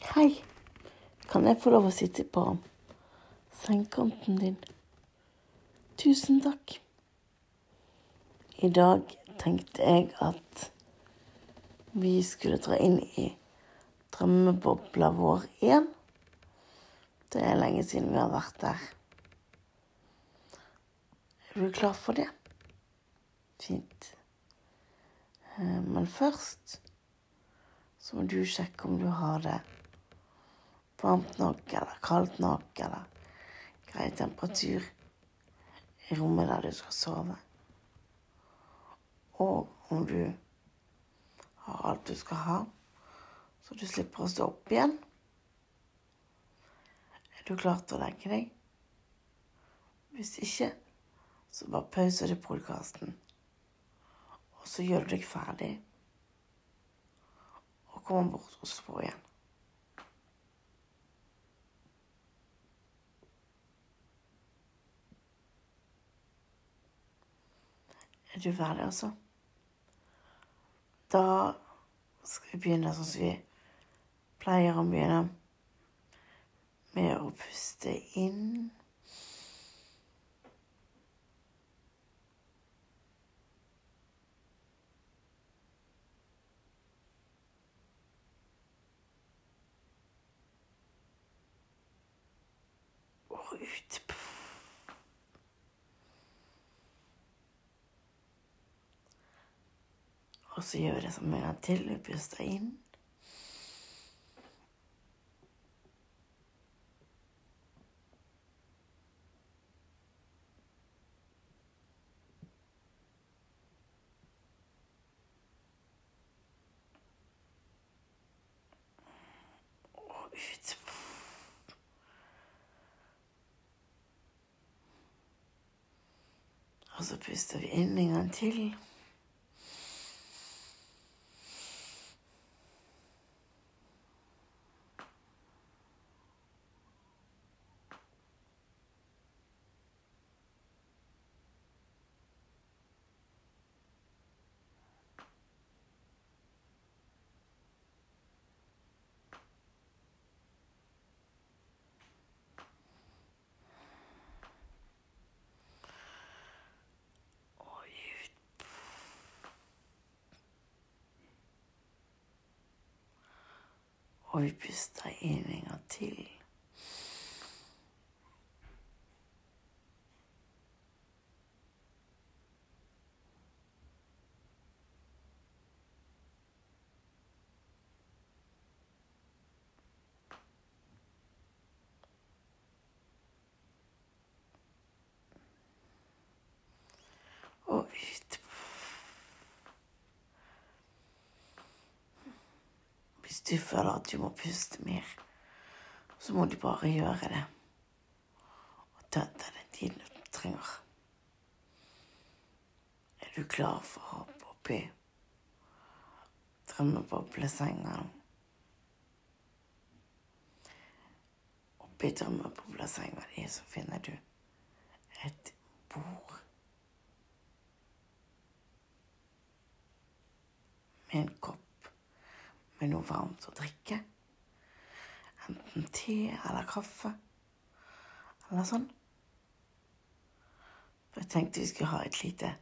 Hei, kan jeg få lov å sitte på sengekanten din? Tusen takk. I dag tenkte jeg at vi skulle dra inn i drømmebobla vår igjen. Det er lenge siden vi har vært der. Er du klar for det? Fint. Eh, men først så må du sjekke om du har det varmt nok eller kaldt nok eller grei temperatur i rommet der du skal sove. Og om du har alt du skal ha, så du slipper å stå opp igjen. Er du klar til å legge deg? Hvis ikke, så bare pauser du podkasten. Og så gjør du deg ferdig og kommer bort og slår igjen. Er du ferdig, altså? Da skal vi begynne sånn som vi pleier å begynne, med å puste inn. og ut. Og så gjør det samme en gang til. Vi puster inn. Og ut. Og så puster vi inn en gang til. Og ut. Og vi puster en gang til. Og ut. Hvis du føler at du må puste mer, så må du bare gjøre det. Og ta deg den tiden du trenger. Er du klar for å hoppe oppi i drømmeboblesengen? Oppi drømmeboblesenga di så finner du et bord. med en kopp med noe varmt å drikke. Enten te eller kaffe eller sånn. For jeg tenkte vi skulle ha et lite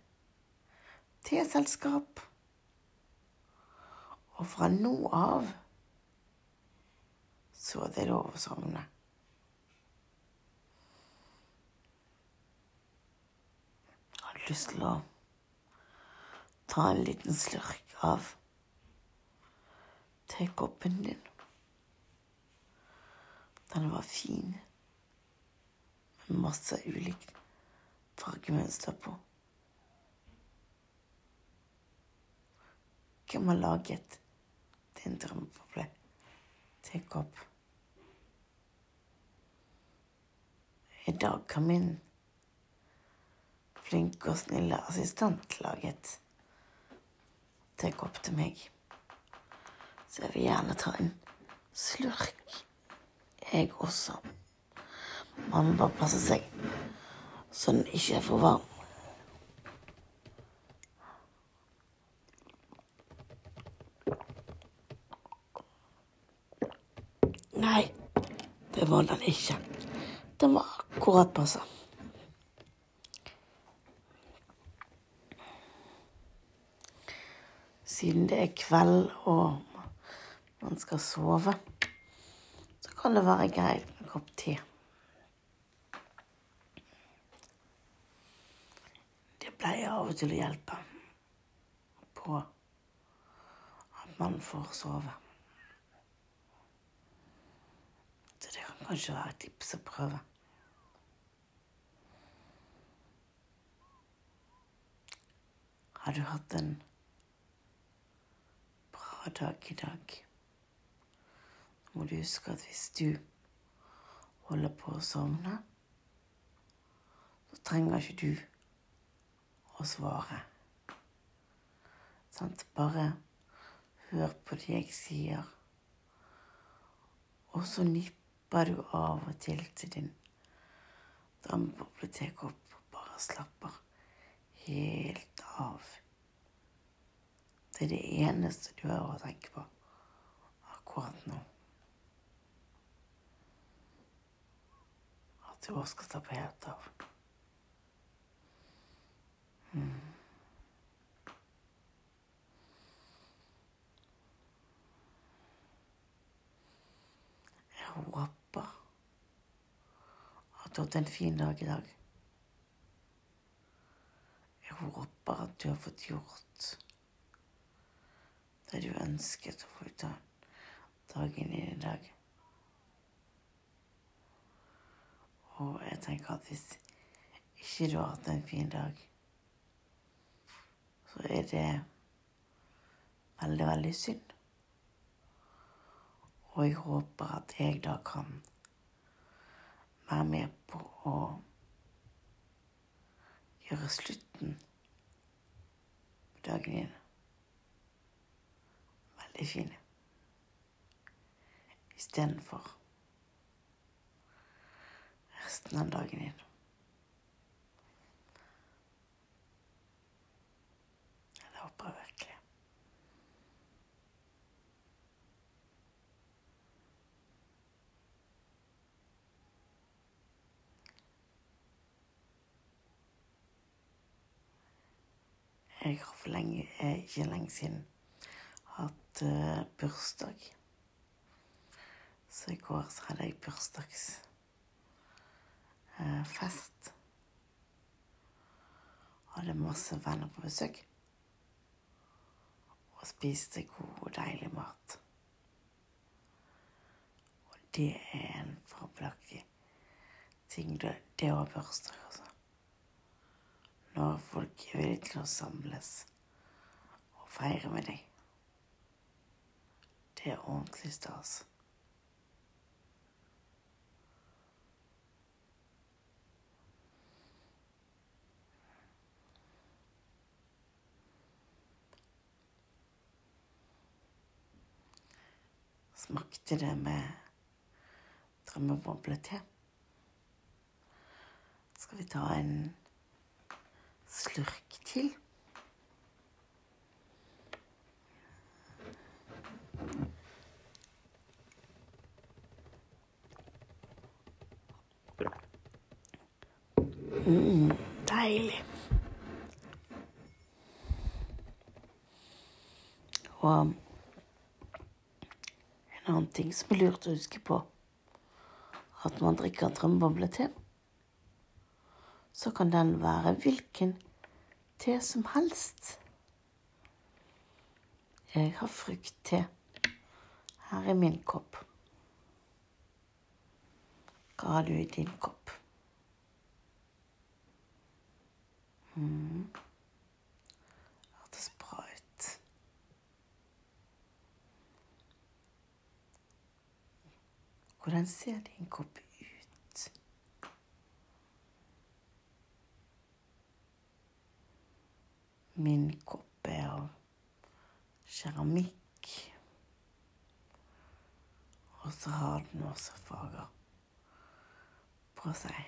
teselskap. Og fra nå av så er det lov å sovne. Har lyst til å ta en liten slurk av tekoppen din. Den var fin, med masse ulikt fargemønster på. Hvem har laget din drømmeboble tekopp. I dag har min flinke og snille assistent laget tekopp til meg. Så jeg vil gjerne ta en slurk, jeg også. Man må bare passe seg så den ikke er for varm. Nei, det var den ikke. Den var akkurat passe. Siden det er kveld og man skal sove, så kan det være greit med en kopp te. Det pleier av og til å hjelpe på at man får sove. Så det kan kanskje være et tips å prøve. Har du hatt en bra dag i dag? Må du huske at hvis du holder på å sovne, så trenger ikke du å svare. Sant? Bare hør på det jeg sier, og så nipper du av og til til din drømmebobletekopp og bare slapper helt av. Det er det eneste du har å tenke på akkurat nå. At du også skal slappe helt av. Jeg håper at du har hatt en fin dag i dag. Jeg håper at du har fått gjort det du ønsket å få ut av dagen din i dag. Og jeg tenker at hvis ikke du har hatt en fin dag, så er det veldig, veldig synd. Og jeg håper at jeg da kan være med på å gjøre slutten på dagen din veldig fin. Istedenfor resten av dagen din. Det håper jeg virkelig. Jeg har for lenge, eh, ikke lenge siden hatt uh, bursdag. Så i går så hadde jeg bursdagsfest. Uh, hadde masse venner på besøk. Og spiste god og deilig mat. Og det er en fabelaktig ting, det, å ha bursdag, altså. Når folk er villige til å samles og feire med deg. Det er ordentlig stas. Smakte det med drømmeboble-te? Skal vi ta en slurk til? Mm, deilig. Og annen ting som er lurt å huske på, at man drikker drømmeboble-te, så kan den være hvilken te som helst. Jeg har fruktte. Her er min kopp. Hva har du i din kopp? Mm. Hørtes bra ut. Hvordan ser din kopp ut? Min kopp er av keramikk. Og så har den også farger på seg.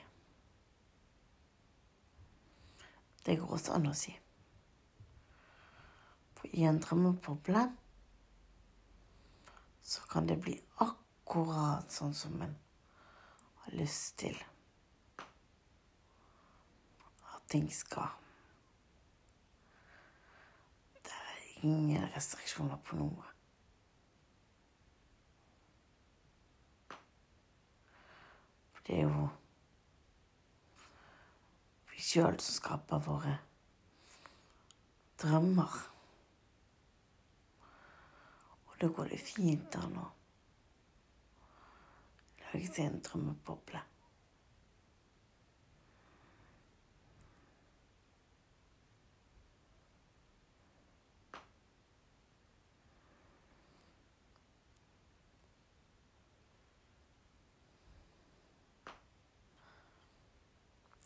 Det går også an å si. For i en drømmeboble så kan det bli akkurat sånn som en har lyst til at ting skal. Det er ingen restriksjoner på noe. For det er jo vi sjøl som skaper våre drømmer. Og da går det fint an å lage seg en drømmeboble.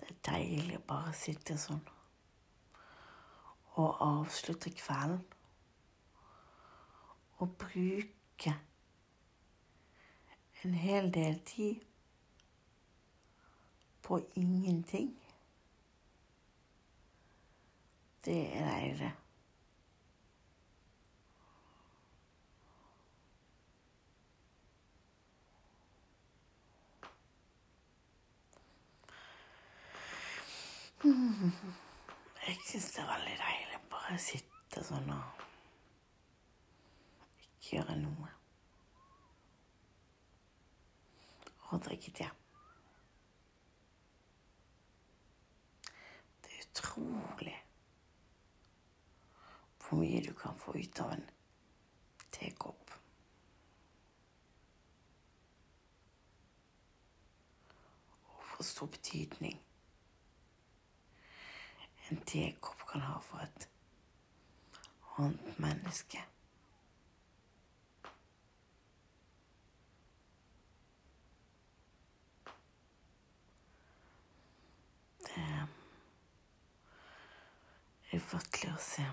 Det er deilig å bare sitte sånn og avslutte kvelden. Og bruke en hel del tid på ingenting. Det er leire. Jeg syns det er veldig deilig å bare sitte sånn og ikke gjøre noe. Og drikke te. Det er utrolig hvor mye du kan få ut av en tekopp. Og hvor stor betydning en tekopp kan ha for et annet menneske. Ufattelig å se.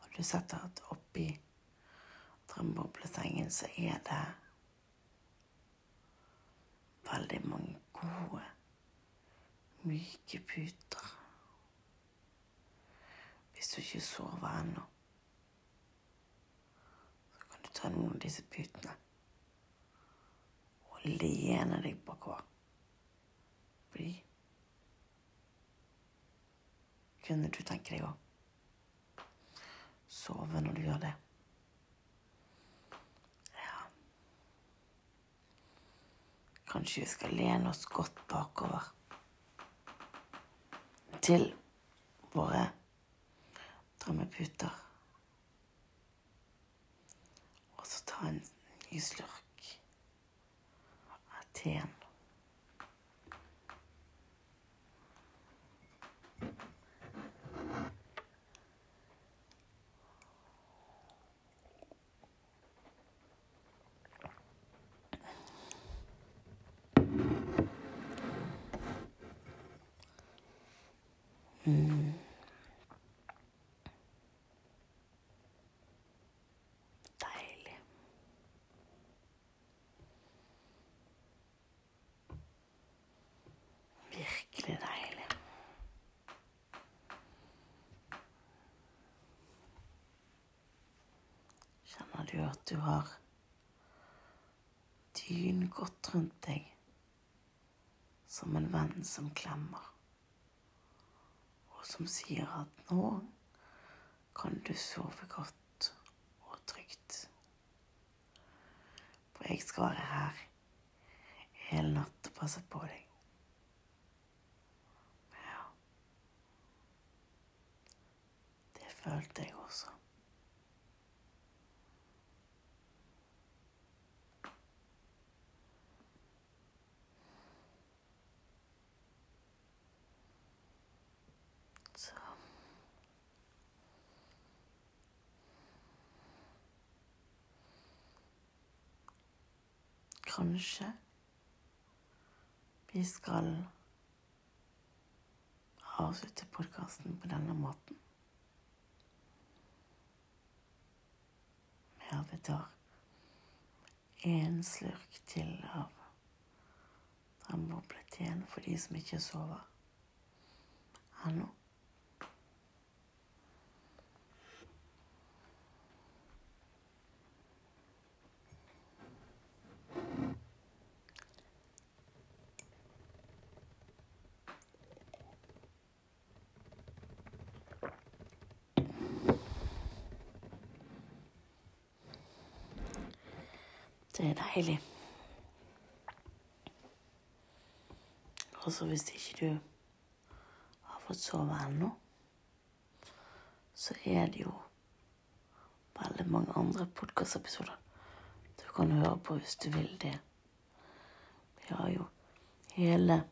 Og du setter at oppi drømmeboblesengen, så er det veldig mange gode, myke puter. Hvis du ikke sover ennå, så kan du ta noen av disse putene lene deg bakover. Fordi kunne du tenke deg å sove når du gjør det? Kanskje vi skal lene oss godt bakover til våre drømmeputer. Og så ta en ny slurk av teen. Mm. Deilig. Virkelig deilig. Kjenner du at du har dyn godt rundt deg som en venn som klemmer? og som sier at nå kan du sove godt og trygt. For jeg skal være her hele natt og passe på deg. Ja. Det følte jeg også. Så kanskje vi skal avslutte podkasten på denne måten. Med at vi tar én slurk til av den bobleteen for de som ikke sover ennå. Det er deilig. Også hvis ikke du har fått sove ennå, så er det jo veldig mange andre podkastepisoder du kan høre på hvis du vil det. Vi har jo hele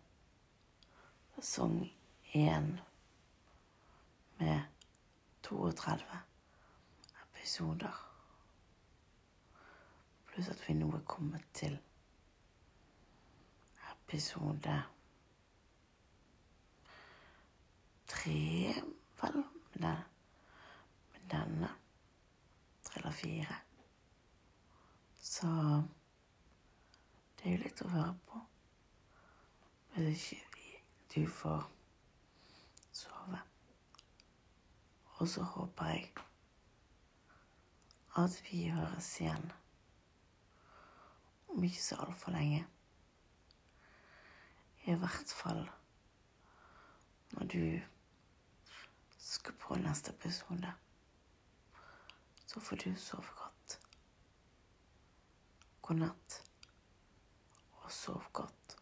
sesong én med 32 episoder. Pluss at vi nå er kommet til episode tre, vel, med, den, med denne. Tre eller fire. Så det er jo litt å høre på. Hvis ikke du får sove. Og så håper jeg at vi høres igjen om ikke så altfor lenge. I hvert fall når du skal på neste episode. Så får du sove godt. God natt, og sov godt.